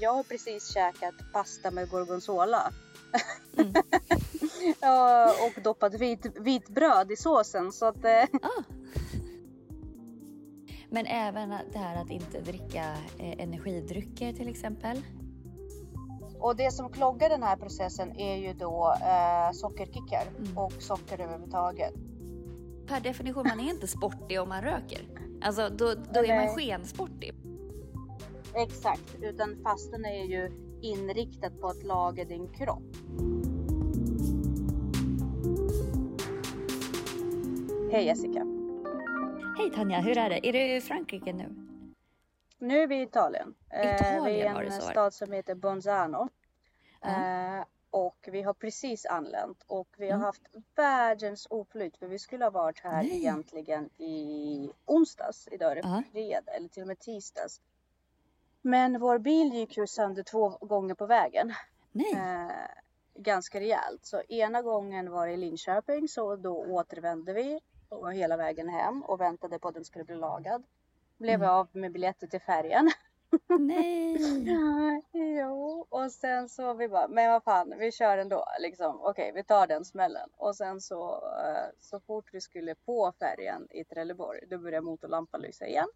jag har precis käkat pasta med gorgonzola. Mm. och doppat vit, vit bröd i såsen. Så att, eh. ah. Men även det här att inte dricka eh, energidrycker till exempel? Och det som kloggar den här processen är ju då eh, sockerkickar mm. och socker överhuvudtaget. Per definition, man är inte sportig om man röker. Alltså då, då är man skensportig. Exakt, utan fastan är ju inriktad på att laga din kropp. Hej Jessica! Hej Tanja, hur är det? Är du i Frankrike nu? Nu är vi i Italien. Italien vi är i en stad som heter Bonzano. Uh. och vi har precis anlänt och vi har mm. haft världens oflyt för vi skulle ha varit här Nej. egentligen i onsdags. Idag är det fredag eller till och med tisdags. Men vår bil gick ju sönder två gånger på vägen. Nej. Uh, ganska rejält. Så ena gången var det i Linköping så då återvände vi och hela vägen hem och väntade på att den skulle bli lagad. Blev mm. av med biljetter till färjan. Nej! jo, och sen så vi bara, men vad fan, vi kör ändå liksom. Okej, okay, vi tar den smällen. Och sen så, eh, så fort vi skulle på färjan i Trelleborg, då började motorlampan lysa igen.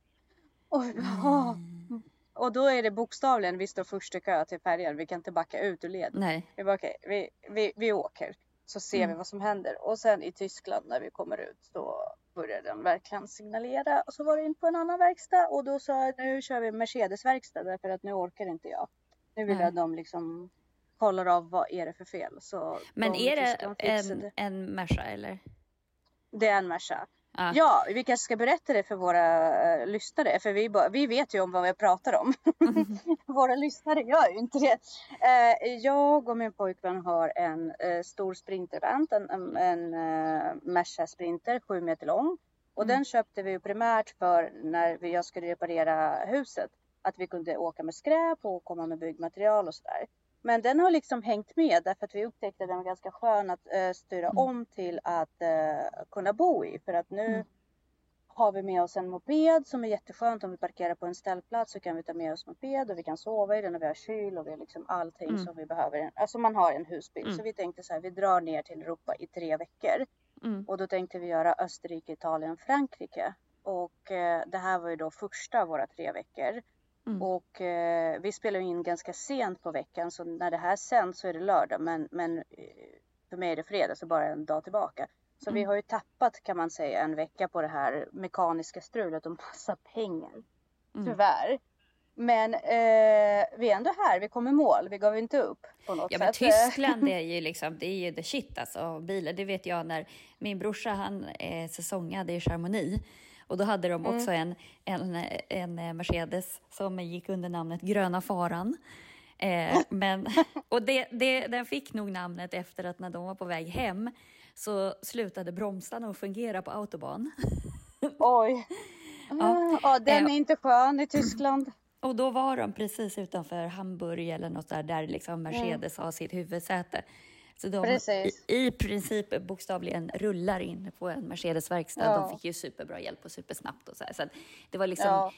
Och, vi bara, mm. Och då är det bokstavligen, vi står först i kö till färjan, vi kan inte backa ut ur led. Nej. Vi bara, okej, okay, vi, vi, vi åker. Så ser mm. vi vad som händer. Och sen i Tyskland när vi kommer ut då började den verkligen signalera. Och så var det in på en annan verkstad och då sa jag nu kör vi Mercedes verkstad därför att nu orkar inte jag. Nu vill mm. jag att de liksom kollar av vad är det för fel. Så Men de är det en, en Merca eller? Det är en Merca. Ah. Ja, vi kanske ska berätta det för våra uh, lyssnare. För vi, vi vet ju om vad vi pratar om. Våra lyssnare gör ju inte det. Uh, jag och min pojkvän har en uh, stor sprintervant. En, en, en Merca Sprinter, sju meter lång. Och mm. den köpte vi primärt för när vi, jag skulle reparera huset. Att vi kunde åka med skräp och komma med byggmaterial och sådär. Men den har liksom hängt med därför att vi upptäckte att den var ganska skön att uh, styra mm. om till att uh, kunna bo i. För att nu mm. har vi med oss en moped som är jätteskönt. Om vi parkerar på en ställplats så kan vi ta med oss moped och vi kan sova i den och vi har kyl och vi har liksom allting mm. som vi behöver. Alltså man har en husbil. Mm. Så vi tänkte så här, vi drar ner till Europa i tre veckor. Mm. Och då tänkte vi göra Österrike, Italien, Frankrike. Och uh, det här var ju då första av våra tre veckor. Mm. Och eh, vi spelar in ganska sent på veckan så när det här sänds så är det lördag men, men eh, för mig är det fredag så bara en dag tillbaka. Så mm. vi har ju tappat kan man säga en vecka på det här mekaniska strulet och massa pengar. Mm. Tyvärr. Men eh, vi är ändå här, vi kom i mål, vi gav inte upp på något ja, sätt. Men Tyskland är ju liksom, det är ju the shit alltså, bilar. Det vet jag när min brorsa han eh, säsongade i Chamonix och då hade de också mm. en, en, en Mercedes som gick under namnet Gröna Faran. Eh, men, och det, det, den fick nog namnet efter att när de var på väg hem så slutade bromsarna att fungera på autobahn. Oj! ja. ja, den är inte skön i Tyskland. Och då var de precis utanför Hamburg eller något där, där liksom Mercedes mm. har sitt huvudsäte. Så de i, i princip bokstavligen rullar in på en Mercedes-verkstad. Ja. De fick ju superbra hjälp och supersnabbt och så här. Så det var liksom, ja.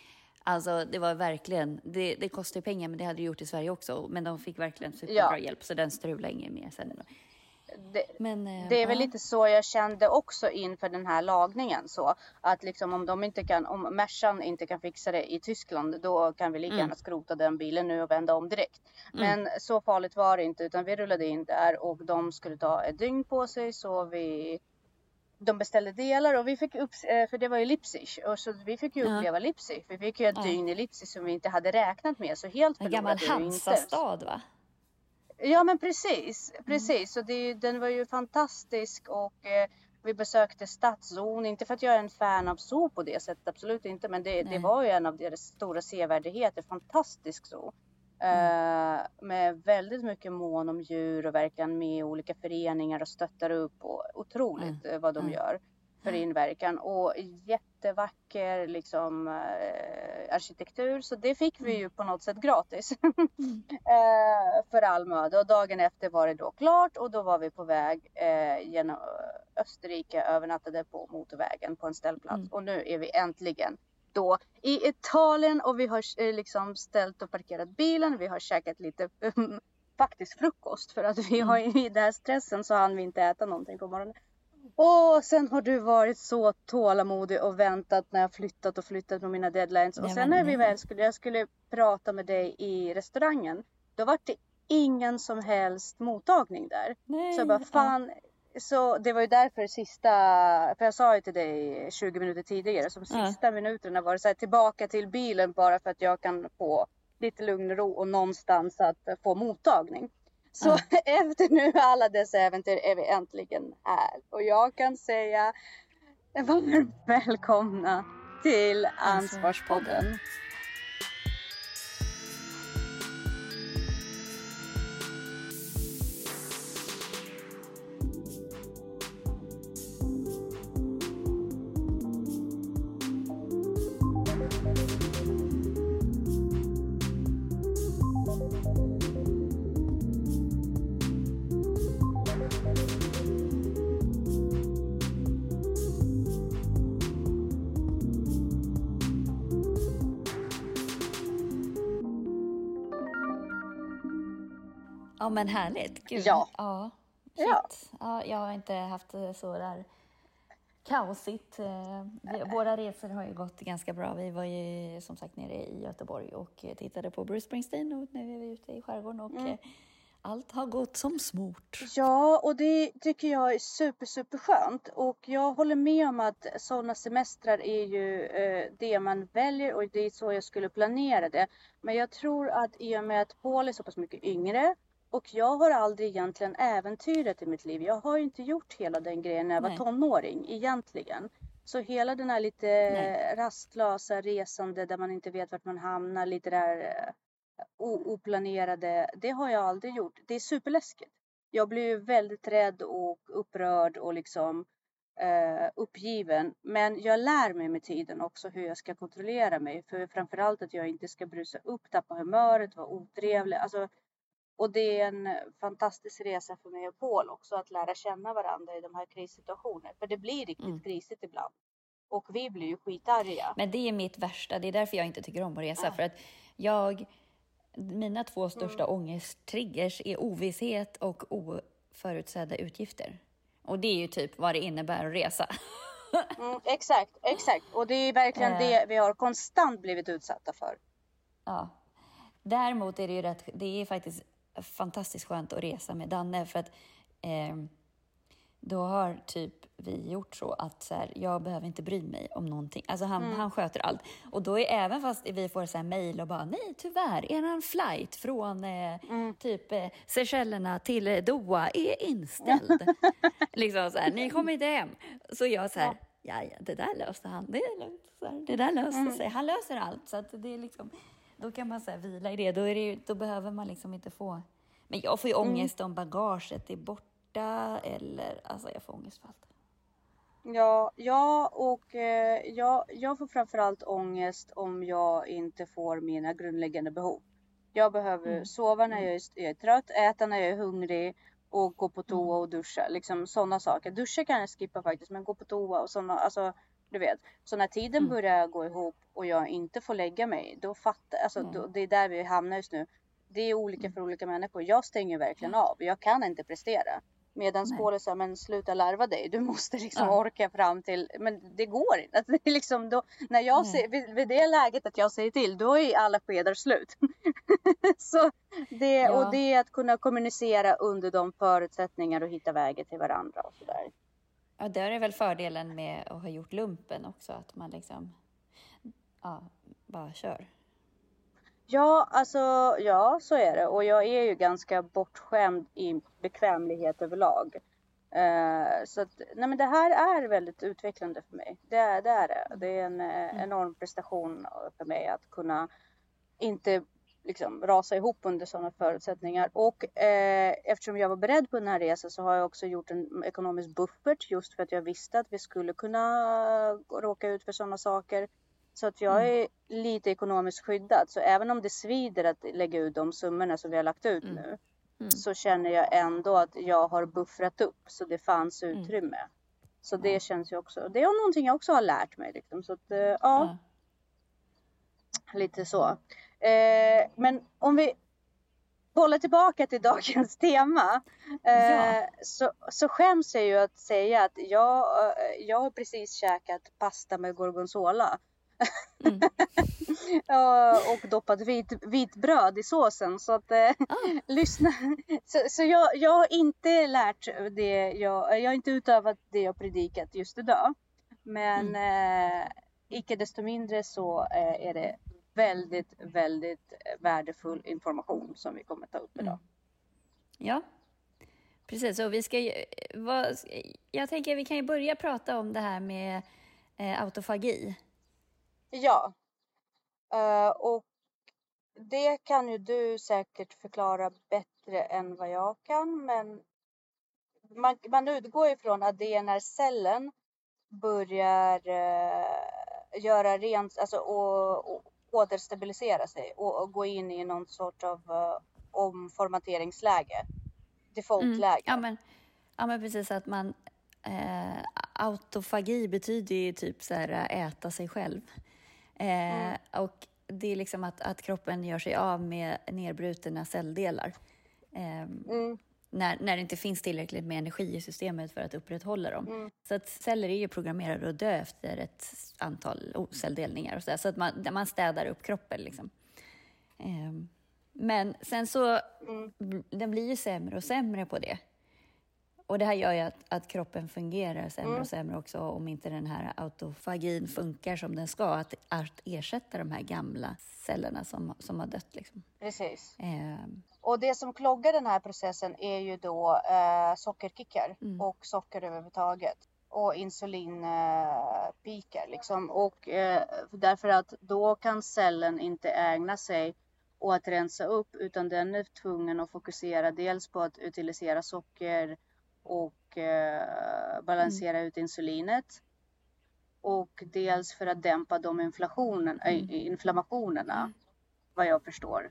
alltså det var verkligen, det, det kostar ju pengar men det hade det gjort i Sverige också. Men de fick verkligen superbra ja. hjälp så den strulade inget mer sen. Det, Men, eh, det är väl lite så jag kände också inför den här lagningen så att liksom om de inte kan, om Mercan inte kan fixa det i Tyskland då kan vi lika mm. gärna skrota den bilen nu och vända om direkt. Mm. Men så farligt var det inte utan vi rullade in där och de skulle ta ett dygn på sig så vi de beställde delar och vi fick upp, eh, för det var ju Leipzig och så vi fick ju uppleva ja. Leipzig. Vi fick ju ett ja. dygn i Leipzig som vi inte hade räknat med så helt En gammal Hansa-stad va? Ja men precis, precis. Mm. Så det, den var ju fantastisk och eh, vi besökte stadszon. Inte för att jag är en fan av zoo på det sättet, absolut inte. Men det, det var ju en av deras stora sevärdheter. Fantastisk zoo. Mm. Uh, med väldigt mycket mån om djur och verkligen med olika föreningar och stöttar upp. Och otroligt mm. vad de mm. gör för inverkan. Och jättevacker liksom, eh, arkitektur. Så det fick vi ju på något sätt gratis. mm. eh, för all möda. Och dagen efter var det då klart och då var vi på väg eh, genom Österrike, övernattade på motorvägen på en ställplats. Mm. Och nu är vi äntligen då i Italien och vi har eh, liksom ställt och parkerat bilen. Vi har käkat lite faktiskt frukost för att vi har mm. i den här stressen så hann vi inte äta någonting på morgonen. Och sen har du varit så tålamodig och väntat när jag flyttat och flyttat på mina deadlines. Och sen när vi väl skulle, jag skulle prata med dig i restaurangen, då var det ingen som helst mottagning där. Nej, så jag bara, fan. Ja. Så det var ju därför sista, för jag sa ju till dig 20 minuter tidigare, som sista ja. minuterna var det så här, tillbaka till bilen bara för att jag kan få lite lugn och ro och någonstans att få mottagning. Så ja. efter nu alla dessa äventyr är vi äntligen här och jag kan säga varmt välkomna till Ansvarspodden. Ja men härligt. Gud. Ja. Ja, ja. ja. Jag har inte haft det så där kaosigt. Eh, våra resor har ju gått ganska bra. Vi var ju som sagt nere i Göteborg och tittade på Bruce Springsteen och nu är vi ute i skärgården och mm. Eh, allt har gått som smort. Ja, och det tycker jag är super, super skönt. Och jag håller med om att sådana semestrar är ju eh, det man väljer och det är så jag skulle planera det. Men jag tror att i och med att Paul är så pass mycket yngre och jag har aldrig egentligen äventyrat i mitt liv. Jag har inte gjort hela den grejen när jag var tonåring egentligen. Så hela den här lite Nej. rastlösa resande där man inte vet vart man hamnar, lite där eh, oplanerade, det har jag aldrig gjort. Det är superläskigt. Jag blir ju väldigt rädd och upprörd och liksom eh, uppgiven. Men jag lär mig med tiden också hur jag ska kontrollera mig. För framförallt att jag inte ska brusa upp, tappa humöret, vara otrevlig. Alltså, och det är en fantastisk resa för mig och Paul också att lära känna varandra i de här krissituationerna. För det blir riktigt mm. krisigt ibland. Och vi blir ju skitarga. Men det är mitt värsta. Det är därför jag inte tycker om att resa. Ja. För att jag, mina två största mm. ångesttriggers är ovisshet och oförutsedda utgifter. Och det är ju typ vad det innebär att resa. Mm, exakt, exakt. Och det är verkligen det eh. vi har konstant blivit utsatta för. Ja. Däremot är det ju rätt, det är faktiskt fantastiskt skönt att resa med Danne för att eh, då har typ vi gjort så att så här, jag behöver inte bry mig om någonting. Alltså han, mm. han sköter allt. Och då är även fast vi får så här mejl och bara nej tyvärr, eran flight från eh, mm. typ eh, Seychellerna till Doha är inställd. liksom så här, ni kommer inte hem. Så jag så här, ja, ja det där löste han, det är lugnt. Så här, det där löste mm. sig, han löser allt. Så att det är liksom, då kan man så vila i det. Då, det då behöver man liksom inte få... Men jag får ju mm. ångest mm. om bagaget är borta eller alltså jag får ångest för allt. Ja, ja och eh, jag, jag får framförallt ångest om jag inte får mina grundläggande behov. Jag behöver mm. sova när jag är, jag är, trött, äta när jag är hungrig och gå på toa mm. och duscha. Liksom sådana saker. Duscha kan jag skippa faktiskt, men gå på toa och sådana, alltså du vet. Så när tiden mm. börjar gå ihop och jag inte får lägga mig, då fattar alltså mm. då, det är där vi hamnar just nu. Det är olika mm. för olika människor. Jag stänger verkligen av. Jag kan inte prestera. Medan Paul sa, men sluta larva dig. Du måste liksom ja. orka fram till, men det går inte. Alltså, det är liksom då, när jag ser, vid, vid, det läget att jag säger till, då är alla skedar slut. så det, ja. och det är att kunna kommunicera under de förutsättningar och hitta vägen till varandra och sådär. Ja, där är väl fördelen med att ha gjort lumpen också, att man liksom ja, bara kör. Ja, alltså ja, så är det. Och jag är ju ganska bortskämd i bekvämlighet överlag. Uh, så att, nej men det här är väldigt utvecklande för mig. Det, är det. Är det. det är en eh, mm. enorm prestation för mig att kunna inte liksom rasa ihop under sådana förutsättningar. Och eh, eftersom jag var beredd på den här resan så har jag också gjort en ekonomisk buffert just för att jag visste att vi skulle kunna råka ut för sådana saker. Så att jag mm. är lite ekonomiskt skyddad. Så även om det svider att lägga ut de summorna som vi har lagt ut mm. nu mm. så känner jag ändå att jag har buffrat upp så det fanns mm. utrymme. Så det känns ju också. Det är någonting jag också har lärt mig. Liksom. Så att, eh, ja. lite så. Eh, men om vi bolla tillbaka till dagens tema eh, ja. så, så skäms jag ju att säga att jag, eh, jag har precis käkat pasta med gorgonzola. Mm. och doppat vit, bröd i såsen. Så att eh, oh. lyssna. Så, så jag, jag har inte lärt det jag, jag har inte utövat det jag predikat just idag. Men mm. eh, icke desto mindre så eh, är det väldigt, väldigt värdefull information som vi kommer ta upp idag. Mm. Ja, precis. Och vi ska vad, jag tänker vi kan ju börja prata om det här med eh, autofagi. Ja, uh, och det kan ju du säkert förklara bättre än vad jag kan, men man, man utgår ifrån att det är när cellen börjar uh, göra rent, alltså och, och återstabilisera sig och, och gå in i någon sort av uh, omformateringsläge. Defaultläge. Mm, ja, men, ja men precis att man eh, autofagi betyder ju typ så här äta sig själv. Eh, mm. Och det är liksom att, att kroppen gör sig av med nedbrutna celldelar. Eh, mm när, när det inte finns tillräckligt med energi i systemet för att upprätthålla dem. Mm. Så att celler är ju programmerade att dö efter ett antal celldelningar och så, där, så att man, man städar upp kroppen. Liksom. Um, men sen så, mm. den blir ju sämre och sämre på det. Och det här gör ju att, att kroppen fungerar sämre mm. och sämre också om inte den här autofagin funkar som den ska, att, att ersätta de här gamla cellerna som, som har dött. Liksom. Precis. Eh. Och det som kloggar den här processen är ju då eh, sockerkickar mm. och socker överhuvudtaget och insulinpikar eh, liksom. Och eh, därför att då kan cellen inte ägna sig åt att rensa upp utan den är tvungen att fokusera dels på att utilisera socker och eh, balansera mm. ut insulinet. Och dels för att dämpa de inflationen, mm. äh, inflammationerna, mm. vad jag förstår,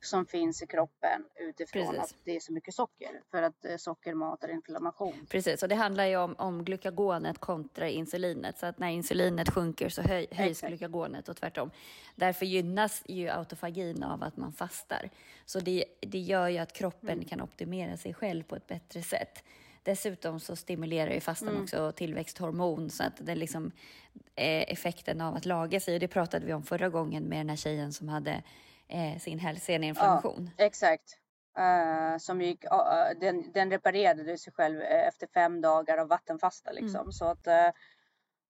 som finns i kroppen utifrån Precis. att det är så mycket socker. För att eh, socker matar inflammation. Precis, och det handlar ju om, om glukagonet kontra insulinet. Så att när insulinet sjunker så höj, höjs Exakt. glukagonet och tvärtom. Därför gynnas ju autofagin av att man fastar. Så det, det gör ju att kroppen mm. kan optimera sig själv på ett bättre sätt. Dessutom så stimulerar ju fastan mm. också tillväxthormon så att det liksom är effekten av att laga sig. Och det pratade vi om förra gången med den här tjejen som hade eh, sin hälseneinflammation. Ja, exakt. Uh, som gick, uh, den, den reparerade sig själv efter fem dagar av vattenfasta liksom. Mm. Så att, uh,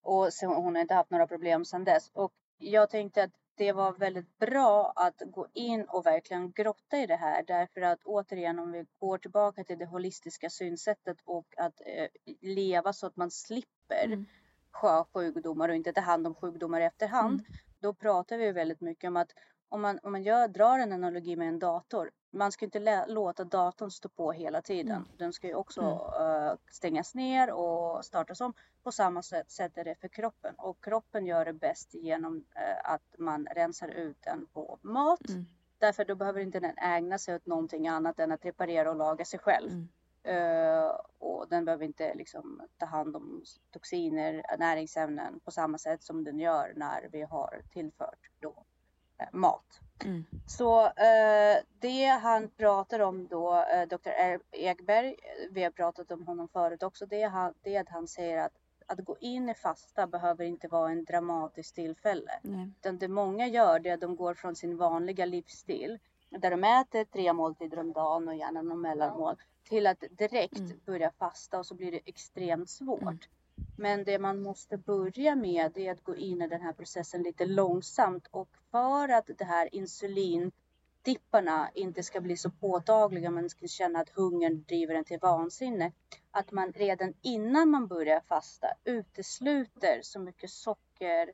och så, hon har inte haft några problem sedan dess. Och jag tänkte att det var väldigt bra att gå in och verkligen grotta i det här därför att återigen om vi går tillbaka till det holistiska synsättet och att eh, leva så att man slipper mm. sjukdomar och inte ta hand om sjukdomar i efterhand. Mm. Då pratar vi väldigt mycket om att om man, om man gör, drar en analogi med en dator. Man ska inte låta datorn stå på hela tiden. Mm. Den ska ju också mm. uh, stängas ner och startas om. På samma sätt, sätt är det för kroppen och kroppen gör det bäst genom uh, att man rensar ut den på mat. Mm. Därför då behöver inte den ägna sig åt någonting annat än att reparera och laga sig själv. Uh, och den behöver inte liksom, ta hand om toxiner, näringsämnen på samma sätt som den gör när vi har tillfört då mat. Mm. Så eh, det han pratar om då, eh, Dr. Ekberg, vi har pratat om honom förut också, det är, han, det är att han säger att att gå in i fasta behöver inte vara en dramatisk tillfälle. Nej. Utan det många gör det är att de går från sin vanliga livsstil där de äter tre måltider om dagen och gärna någon mellanmål till att direkt mm. börja fasta och så blir det extremt svårt. Mm. Men det man måste börja med är att gå in i den här processen lite långsamt och för att det här insulindipparna inte ska bli så påtagliga, man ska känna att hungern driver en till vansinne. Att man redan innan man börjar fasta utesluter så mycket socker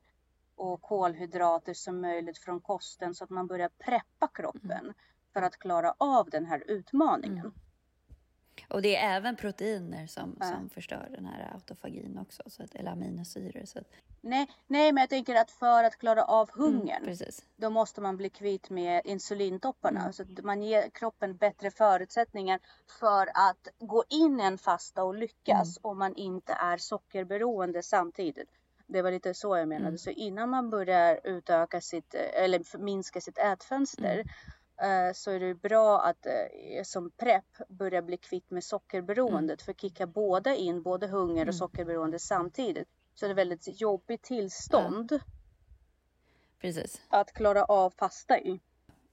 och kolhydrater som möjligt från kosten så att man börjar preppa kroppen mm. för att klara av den här utmaningen. Mm. Och det är även proteiner som, ja. som förstör den här autofagin också, så att, eller aminosyror. Så att... nej, nej, men jag tänker att för att klara av mm, hungern, mm, då måste man bli kvitt med insulintopparna. Mm. Så att man ger kroppen bättre förutsättningar för att gå in i en fasta och lyckas mm. om man inte är sockerberoende samtidigt. Det var lite så jag menade. Mm. Så innan man börjar utöka sitt, eller minska sitt ätfönster mm. Så är det bra att som prepp börja bli kvitt med sockerberoendet. Mm. För kicka båda in, både hunger och mm. sockerberoende samtidigt. Så det är ett väldigt jobbigt tillstånd. Ja. Precis. Att klara av fasta i.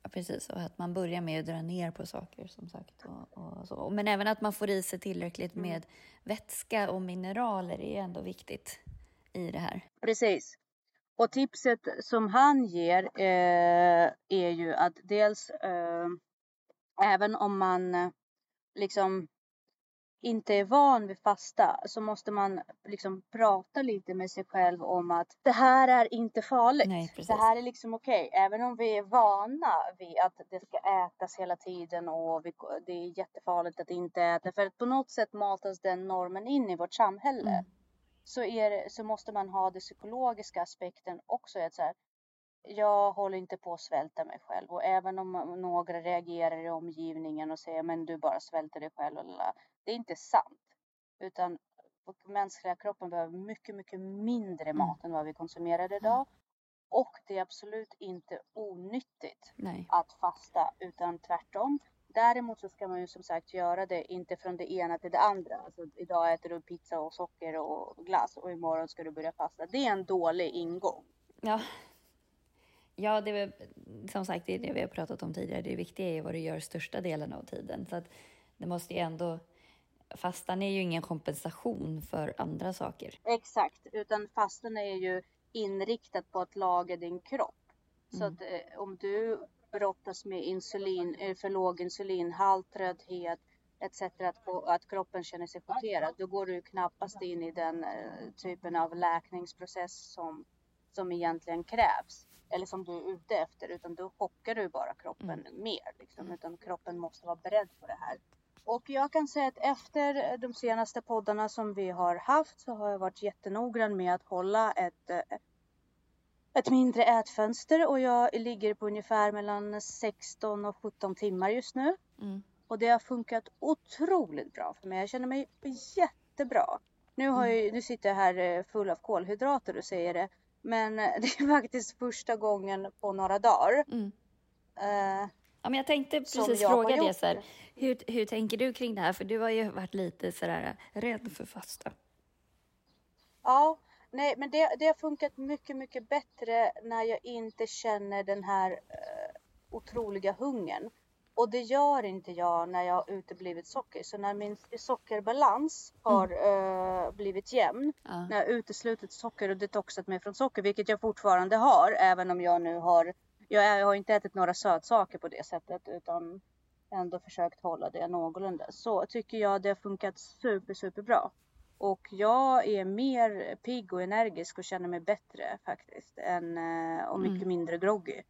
Ja, precis, och att man börjar med att dra ner på saker som sagt. Och, och så. Men även att man får i sig tillräckligt mm. med vätska och mineraler är ändå viktigt i det här. Precis. Och tipset som han ger eh, är ju att dels eh, även om man eh, liksom inte är van vid fasta så måste man liksom prata lite med sig själv om att det här är inte farligt. Nej, det här är liksom okej. Okay. Även om vi är vana vid att det ska ätas hela tiden och vi, det är jättefarligt att inte äta. För att på något sätt matas den normen in i vårt samhälle. Mm. Så, är, så måste man ha den psykologiska aspekten också. Att så här, jag håller inte på att svälta mig själv och även om några reagerar i omgivningen och säger men du bara svälter dig själv. Det är inte sant. Utan mänskliga kroppen behöver mycket, mycket mindre mm. mat än vad vi konsumerar idag. Och det är absolut inte onyttigt Nej. att fasta utan tvärtom. Däremot så ska man ju som sagt göra det inte från det ena till det andra. Alltså, idag äter du pizza och socker och glass och imorgon ska du börja fasta. Det är en dålig ingång. Ja, Ja, det är, som sagt, det är det vi har pratat om tidigare. Det viktiga är vad du gör största delen av tiden. Så att det måste ju ändå... Fastan är ju ingen kompensation för andra saker. Exakt, utan fastan är ju inriktat på att laga din kropp. Så mm. att eh, om du brottas med insulin, eh, för låg insulinhalt, trötthet etc. Att, att kroppen känner sig chockad, då går du knappast in i den eh, typen av läkningsprocess som, som egentligen krävs eller som du är ute efter utan då chockar du bara kroppen mm. mer. Liksom, utan kroppen måste vara beredd på det här. Och jag kan säga att efter de senaste poddarna som vi har haft så har jag varit jättenoggrann med att hålla ett, eh, ett mindre ätfönster och jag ligger på ungefär mellan 16 och 17 timmar just nu. Mm. Och det har funkat otroligt bra för mig. Jag känner mig jättebra. Nu, har mm. jag, nu sitter jag här eh, full av kolhydrater och säger det. Men eh, det är faktiskt första gången på några dagar. Mm. Uh, ja, men jag tänkte precis jag fråga det. Så här, hur, hur tänker du kring det här? För du har ju varit lite sådär rädd för fasta. Ja, nej, men det, det har funkat mycket, mycket bättre när jag inte känner den här uh, otroliga hungern. Och det gör inte jag när jag har uteblivit socker. Så när min sockerbalans har mm. uh, blivit jämn, ja. när jag uteslutit socker och detoxat mig från socker, vilket jag fortfarande har, även om jag nu har, jag, jag har inte ätit några sötsaker på det sättet, utan ändå försökt hålla det någorlunda. Så tycker jag det har funkat super, super bra. Och jag är mer pigg och energisk och känner mig bättre faktiskt. Än, eh, och mycket mm. mindre groggy.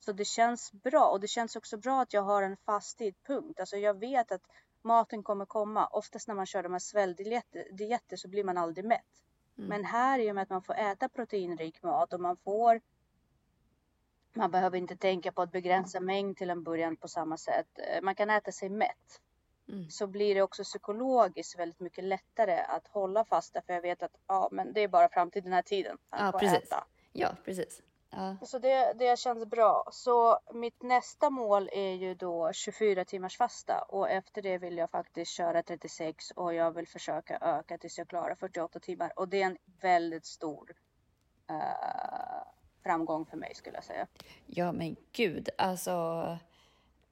Så det känns bra och det känns också bra att jag har en fast tidpunkt. Alltså jag vet att maten kommer komma. Oftast när man kör de här sväljdieter så blir man aldrig mätt. Mm. Men här i och med att man får äta proteinrik mat och man får man behöver inte tänka på att begränsa mängd till en början på samma sätt. Eh, man kan äta sig mätt. Mm. Så blir det också psykologiskt väldigt mycket lättare att hålla fasta för jag vet att ja, men det är bara fram till den här tiden. Ja, precis. Äta. Ja, precis. Ja. Så det, det känns bra. Så mitt nästa mål är ju då 24 timmars fasta och efter det vill jag faktiskt köra 36 och jag vill försöka öka tills jag klarar 48 timmar och det är en väldigt stor uh, framgång för mig skulle jag säga. Ja men gud, alltså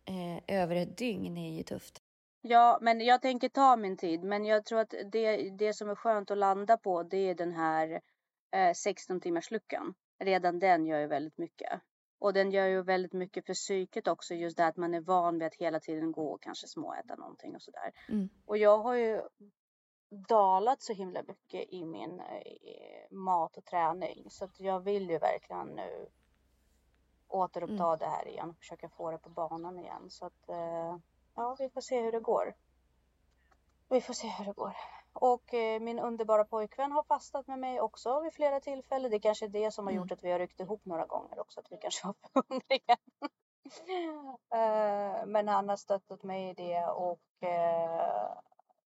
eh, över ett dygn är ju tufft. Ja, men jag tänker ta min tid. Men jag tror att det, det som är skönt att landa på det är den här eh, 16 timmars luckan redan den gör ju väldigt mycket. Och den gör ju väldigt mycket för psyket också, just det att man är van vid att hela tiden gå och kanske småäta någonting och sådär. Mm. Och jag har ju dalat så himla mycket i min i mat och träning så att jag vill ju verkligen nu återuppta mm. det här igen, försöka få det på banan igen. Så att eh, ja, vi får se hur det går. Vi får se hur det går. Och eh, min underbara pojkvän har fastat med mig också vid flera tillfällen. Det är kanske är det som har gjort mm. att vi har ryckt ihop några gånger också. Att vi kanske var för hungriga. eh, men han har stöttat mig i det och eh,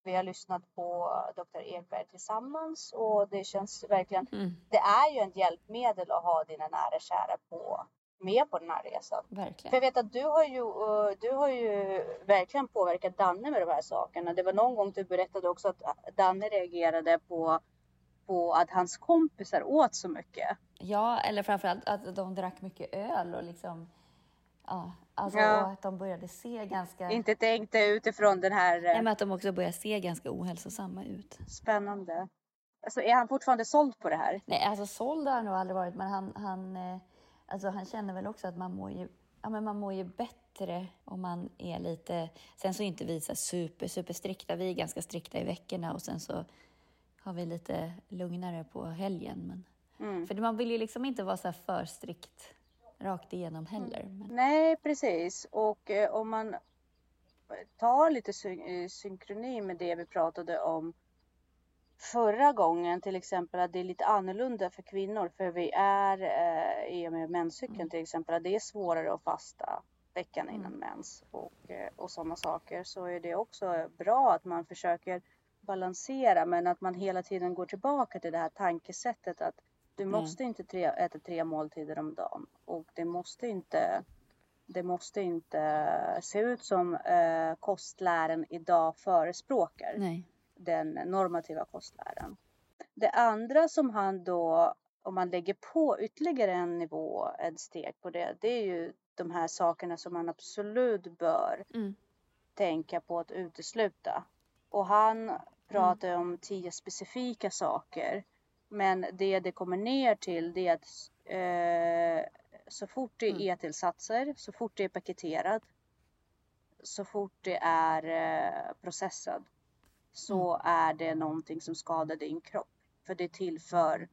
vi har lyssnat på Dr. Ekberg tillsammans och det känns verkligen, mm. det är ju ett hjälpmedel att ha dina nära kära på med på den här resan. Verkligen. För jag vet att du har ju, uh, du har ju verkligen påverkat Danne med de här sakerna. Det var någon gång du berättade också att Danne reagerade på, på att hans kompisar åt så mycket. Ja, eller framförallt att de drack mycket öl och liksom Ja, alltså ja. att de började se ganska... Inte tänkte utifrån den här... Nej, men att de också började se ganska ohälsosamma ut. Spännande. Alltså är han fortfarande såld på det här? Nej, alltså såld har han nog aldrig varit, men han, han, eh, alltså, han känner väl också att man mår ju, ja, men man mår ju bättre om man är lite... Sen så är inte vi så super, super strikta. Vi är ganska strikta i veckorna och sen så har vi lite lugnare på helgen. Men, mm. För man vill ju liksom inte vara så för strikt rakt igenom heller. Men... Nej, precis. Och eh, om man tar lite syn eh, synkroni med det vi pratade om förra gången, till exempel att det är lite annorlunda för kvinnor, för vi är eh, i och med menscykeln mm. till exempel, att det är svårare att fasta veckan innan mm. mens och, eh, och sådana saker, så är det också bra att man försöker balansera, men att man hela tiden går tillbaka till det här tankesättet att du måste mm. inte tre, äta tre måltider om dagen och det måste inte det måste inte se ut som eh, kostlären idag förespråkar. Nej. Den normativa kostläran. Det andra som han då, om man lägger på ytterligare en nivå, ett steg på det, det är ju de här sakerna som man absolut bör mm. tänka på att utesluta. Och han pratar mm. om tio specifika saker men det det kommer ner till det är att eh, så fort det är mm. etillsatser, så fort det är paketerat, så fort det är eh, processad så mm. är det någonting som skadar din kropp. För det tillför,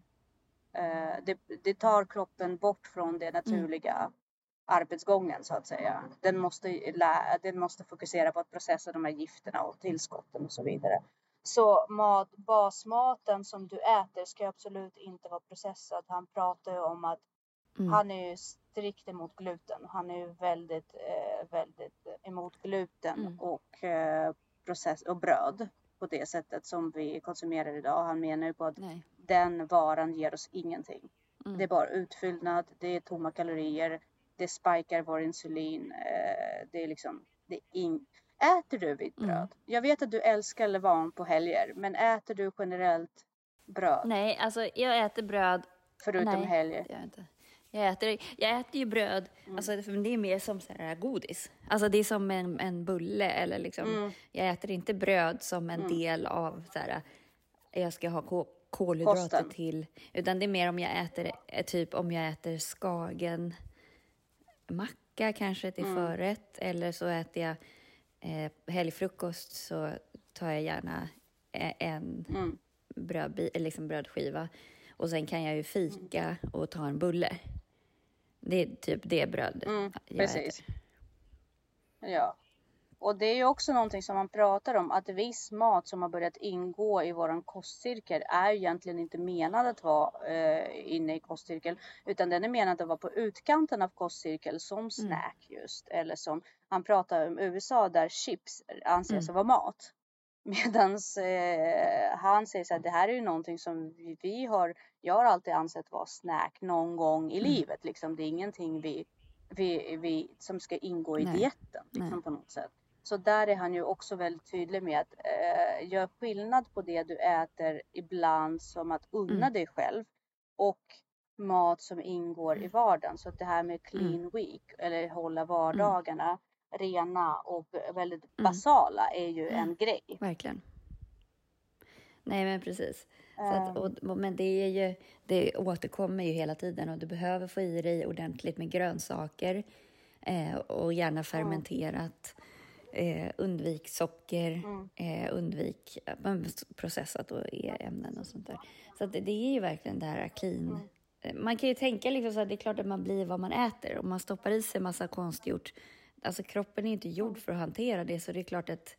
eh, det, det, tar kroppen bort från det naturliga mm. arbetsgången så att säga. Den måste, den måste fokusera på att processa de här gifterna och tillskotten och så vidare. Så mat, basmaten som du äter ska absolut inte vara processad. Han pratar ju om att mm. han är ju strikt emot gluten. Han är ju väldigt, eh, väldigt emot gluten mm. och, eh, process och bröd på det sättet som vi konsumerar idag. Han menar ju på att Nej. den varan ger oss ingenting. Mm. Det är bara utfyllnad, det är tomma kalorier, det spikar vår insulin. Eh, det är liksom, det är in, Äter du vitt bröd? Mm. Jag vet att du älskar levan på helger, men äter du generellt bröd? Nej, alltså jag äter bröd. Förutom Nej, helger? Det jag, inte. Jag, äter, jag äter ju bröd, mm. alltså, det är mer som så här godis. Alltså det är som en, en bulle eller liksom. Mm. Jag äter inte bröd som en mm. del av så här, jag ska ha kolhydrater Kosten. till. Utan det är mer om jag äter, eh, typ om jag äter skagen macka kanske till mm. förrätt eller så äter jag eh, helgfrukost så tar jag gärna eh, en mm. brödbi, liksom brödskiva och sen kan jag ju fika och ta en bulle. Det är typ det bröd mm, jag precis. äter. Ja. Och det är ju också någonting som man pratar om att viss mat som har börjat ingå i våran kostcirkel är egentligen inte menad att vara eh, inne i kostcirkeln utan den är menad att vara på utkanten av kostcirkeln som mm. snack just eller som han pratar om USA där chips anses mm. vara mat. Medans eh, han säger så att det här är ju någonting som vi, vi, har, jag har alltid ansett vara snack någon gång i mm. livet liksom. Det är ingenting vi, vi, vi som ska ingå i Nej. dieten liksom, på något sätt. Så där är han ju också väldigt tydlig med att eh, gör skillnad på det du äter ibland som att unna mm. dig själv och mat som ingår i mm. vardagen. Så att det här med clean mm. week eller hålla vardagarna mm. Rena och väldigt mm. basala är ju en mm. grej. Verkligen. Nej men precis. Att, och, ehm. men det, är ju, det återkommer ju hela tiden och du behöver få i dig ordentligt med grönsaker eh, och gärna fermenterat. Eh, undvik socker, mm. eh, undvik processat och e-ämnen och sånt där. Så det, det, är ju verkligen det här clean. Mm. Eh, man kan ju tänka liksom så här, det är klart att man blir vad man äter. Om man stoppar i sig massa konstgjort, alltså kroppen är inte gjord för att hantera det, så det är klart att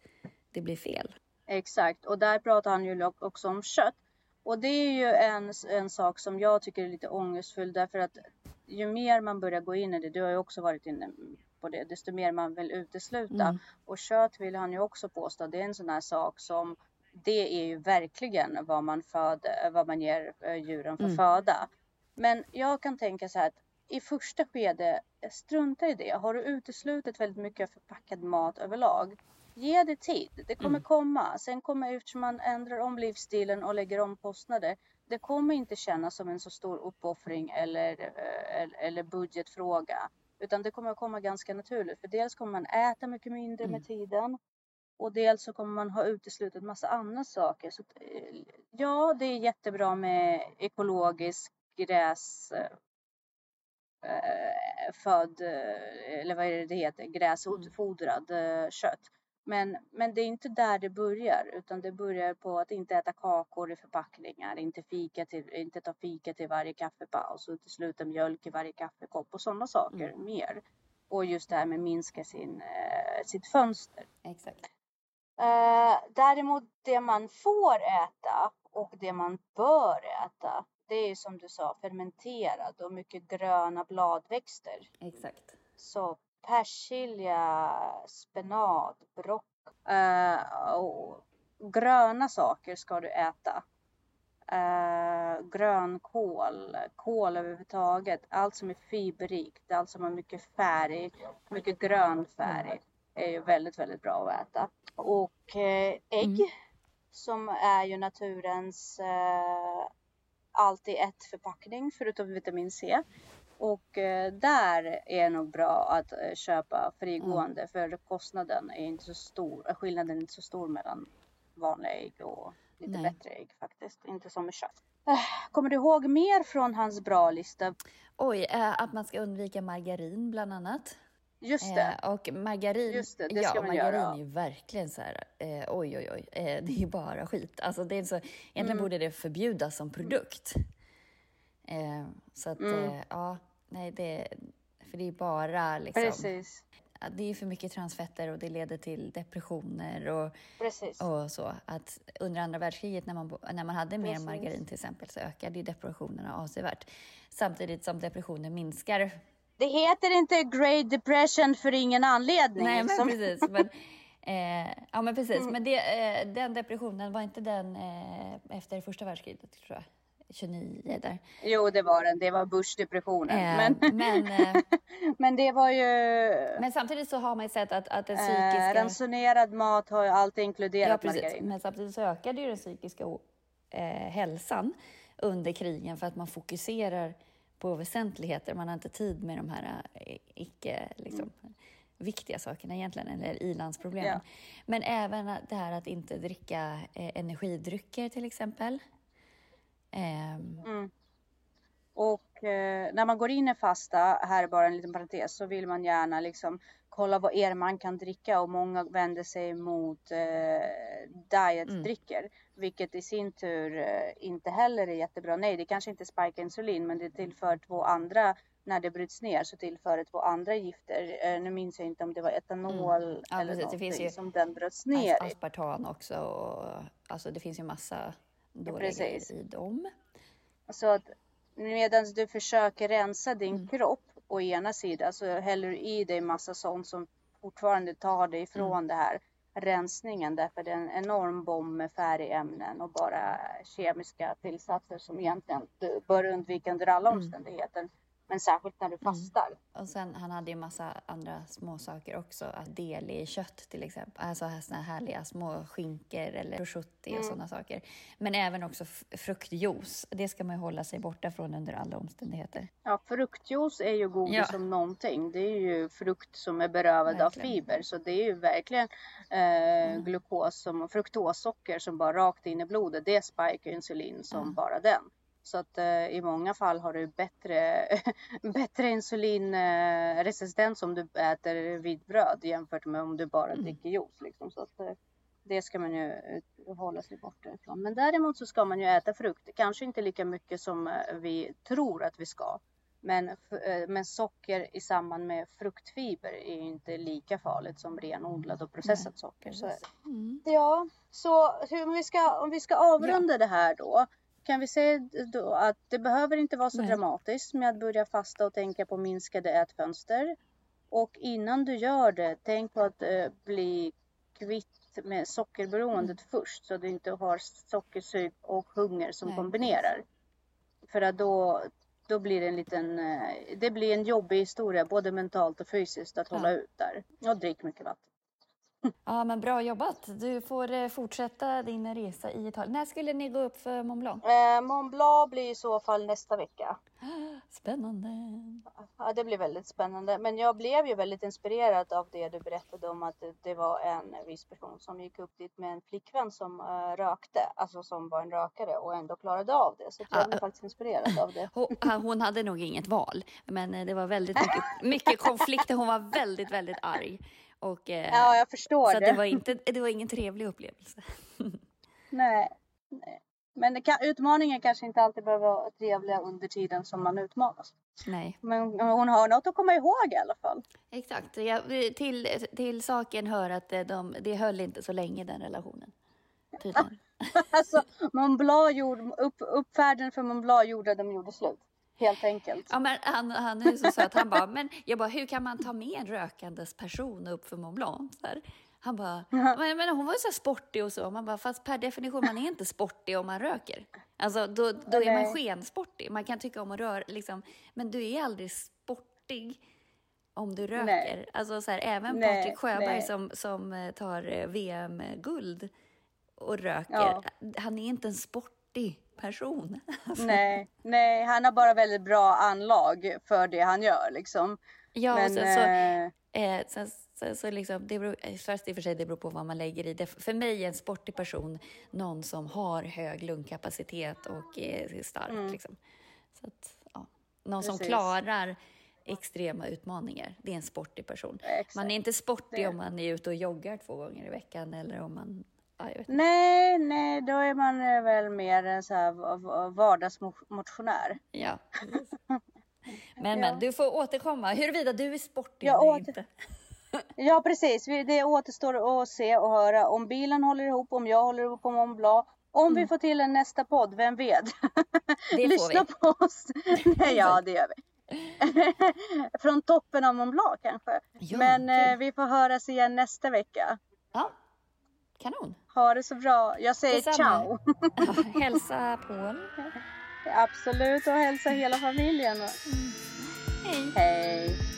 det blir fel. Exakt, och där pratar han ju också om kött. Och det är ju en, en sak som jag tycker är lite ångestfull därför att ju mer man börjar gå in i det, du har ju också varit inne på det, desto mer man vill utesluta. Mm. Och kött vill han ju också påstå, det är en sån här sak som det är ju verkligen vad man, föder, vad man ger eh, djuren för mm. föda. Men jag kan tänka så här att i första skede, strunta i det. Har du uteslutit väldigt mycket förpackad mat överlag, ge det tid. Det kommer mm. komma. Sen kommer, eftersom man ändrar om livsstilen och lägger om kostnader, det kommer inte kännas som en så stor uppoffring eller, eh, eller budgetfråga. Utan det kommer att komma ganska naturligt. För dels kommer man äta mycket mindre mm. med tiden. Och dels så kommer man ha uteslutit massa andra saker. Så eh, ja, det är jättebra med ekologisk gräs eh, född, eller vad är det det heter, gräsfodrad mm. kött. Men, men det är inte där det börjar utan det börjar på att inte äta kakor i förpackningar, inte, fika till, inte ta fika till varje kaffepaus och utesluta mjölk i varje kaffekopp och sådana saker mm. mer. Och just det här med minska sin, eh, sitt fönster. Exakt. Eh, däremot det man får äta och det man bör äta det är som du sa fermenterad och mycket gröna bladväxter. Exakt. Så persilja, spenat, brock uh, och gröna saker ska du äta. Uh, grönkål, kål överhuvudtaget, allt som är fiberrikt, allt som har mycket färg, mycket grön färg är ju väldigt, väldigt bra att äta. Och uh, ägg mm. som är ju naturens uh, allt i ett förpackning förutom vitamin C. Och eh, där är det nog bra att eh, köpa frigående mm. för kostnaden är inte så stor. Skillnaden är inte så stor mellan vanliga ägg och lite Nej. bättre ägg faktiskt. Inte som med kött. Eh, kommer du ihåg mer från hans bra lista? Oj, att man ska undvika margarin bland annat. Just det. Eh, och margarin, Just det, det ja, margarin göra. är ju verkligen så här, eh, oj oj oj, eh, det är ju bara skit. Alltså det är så, egentligen mm. borde det förbjudas som produkt. Eh, så att, mm. ja, nej det, för det är bara liksom. Precis. Det är för mycket transfetter och det leder till depressioner och, Precis. och så. Att under andra världskriget när man, när man hade mer margarin till exempel så ökade ju depressionerna avsevärt. Samtidigt som depressionen minskar det heter inte Great Depression för ingen anledning. Nej, men liksom. precis. Men, eh, ja, men precis. Mm. Men det, eh, den depressionen, var inte den eh, efter första världskriget, tror jag? 29 där. Jo, det var den. Det var Bush-depressionen. Eh, men, men, eh, men det var ju... Men samtidigt så har man ju sett att, att den eh, psykiska... Ransonerad mat har ju alltid inkluderat ja, precis. margarin. Men samtidigt så ökade ju den psykiska hälsan under krigen för att man fokuserar på väsentligheter. Man har inte tid med de här eh, icke liksom, mm. viktiga sakerna egentligen, eller ilandsproblemen. Ja. Men även det här att inte dricka eh, energidrycker till exempel. Eh. Mm. Och eh, när man går in i fasta, här är bara en liten parentes, så vill man gärna liksom kolla vad er man kan dricka och många vänder sig mot eh, dietdrycker. Mm. Vilket i sin tur eh, inte heller är jättebra. Nej, det kanske inte spikar insulin men det tillför två andra när det bryts ner så tillför det två andra gifter. Eh, nu minns jag inte om det var etanol mm. ja, eller något grejer som den bröts ner i. Aspartam också och alltså det finns ju massa dåliga ja, grejer i dem. Så att medan du försöker rensa din mm. kropp å ena sidan så häller du i dig massa sånt som fortfarande tar dig ifrån mm. det här rensningen därför det är en enorm bomb med färgämnen och bara kemiska tillsatser som egentligen du bör undvika under alla mm. Men särskilt när du mm. fastar. Mm. Och sen, han hade ju massa andra små saker också. Att del i kött till exempel. Alltså såna här härliga små skinkor eller prosciutti mm. och sådana saker. Men även också fruktjuice. Det ska man ju hålla sig borta från under alla omständigheter. Ja, fruktjuice är ju godis ja. som någonting. Det är ju frukt som är berövad verkligen. av fiber. Så det är ju verkligen eh, mm. glukos som, fruktossocker som bara rakt in i blodet. Det spikar insulin som bara den. Så att eh, i många fall har du bättre, bättre insulinresistens om du äter vitt bröd jämfört med om du bara mm. dricker juice. Liksom. Så att, eh, det ska man ju hålla sig borta ifrån. Men däremot så ska man ju äta frukt. Kanske inte lika mycket som eh, vi tror att vi ska. Men, eh, men socker i samband med fruktfiber är inte lika farligt som renodlad och processat socker. Så, mm. Ja, så hur, vi ska, om vi ska avrunda ja. det här då kan vi säga då att det behöver inte vara så Nej. dramatiskt med att börja fasta och tänka på minskade ätfönster. Och innan du gör det, tänk på att eh, bli kvitt med sockerberoendet mm. först så du inte har sockersug och hunger som Nej. kombinerar. För att då, då blir det en liten, eh, det blir en jobbig historia både mentalt och fysiskt att ja. hålla ut där. Och drick mycket vatten. Ja, men bra jobbat. Du får eh, fortsätta din resa i Italien. När skulle ni gå upp för Mont Blanc? Eh, Mont Blanc blir i så fall nästa vecka. Spännande. Ja, det blir väldigt spännande. Men jag blev ju väldigt inspirerad av det du berättade om att det var en viss person som gick upp dit med en flickvän som uh, rökte, alltså som var en rökare och ändå klarade av det. Så jag blev faktiskt inspirerad av det. Hon, hon hade nog inget val, men eh, det var väldigt mycket, mycket konflikter. Hon var väldigt, väldigt arg. Och, eh, ja, jag förstår så det. det var, inte, det var ingen trevlig upplevelse. nej, nej. Men kan, utmaningen kanske inte alltid behöver vara trevliga under tiden som man utmanas. Nej. Men hon har något att komma ihåg i alla fall. Exakt. Jag, till, till saken hör att de, det höll inte så länge den relationen. alltså, Mont Blanc gjorde, upp, uppfärden för Mont Blanc gjorde att de gjorde slut helt enkelt. Ja, men han, han är så söt. Han bara, men jag bara, hur kan man ta med en rökandes person upp för Mont Blanc? Så här. Han bara, men, men hon var ju så sportig och så. Man bara, fast per definition, man är inte sportig om man röker. Alltså, då, då är man skensportig. Man kan tycka om att röra, liksom, men du är aldrig sportig om du röker. Nej. Alltså så här, även nej, Patrik Sjöberg nej. som, som eh, tar eh, VM-guld och röker, ja. han är inte en sportig person. Alltså. Nej, nej, han har bara väldigt bra anlag för det han gör liksom. Ja, Men, och sen så, eh, eh sen, så, så liksom, det beror, fast i och för sig det beror på vad man lägger i det. För mig är en sportig person någon som har hög lungkapacitet och är stark. Mm. Liksom. Så att, ja. Någon Precis. som klarar extrema utmaningar. Det är en sportig person. Exakt. Man är inte sportig det. om man är ute och joggar två gånger i veckan eller om man nej, nej, då är man eh, väl mer en så här vardagsmotionär. Ja. Men, men du får återkomma huruvida du är sportig eller åter... inte. Ja, precis. Det återstår att se och höra om bilen håller ihop, om jag håller ihop på Mont Blanc. Om mm. vi får till en nästa podd, vem vet? Det Lyssna vi. på oss. Nej, ja, det gör vi. Från toppen av Mont Blanc kanske. Ja, Men eh, vi får höras igen nästa vecka. Ja, kanon. Ha det så bra. Jag säger Detsamma. ciao. Ja, hälsa Paul. Absolut, och hälsa hela familjen. Mm. Hej. Hej.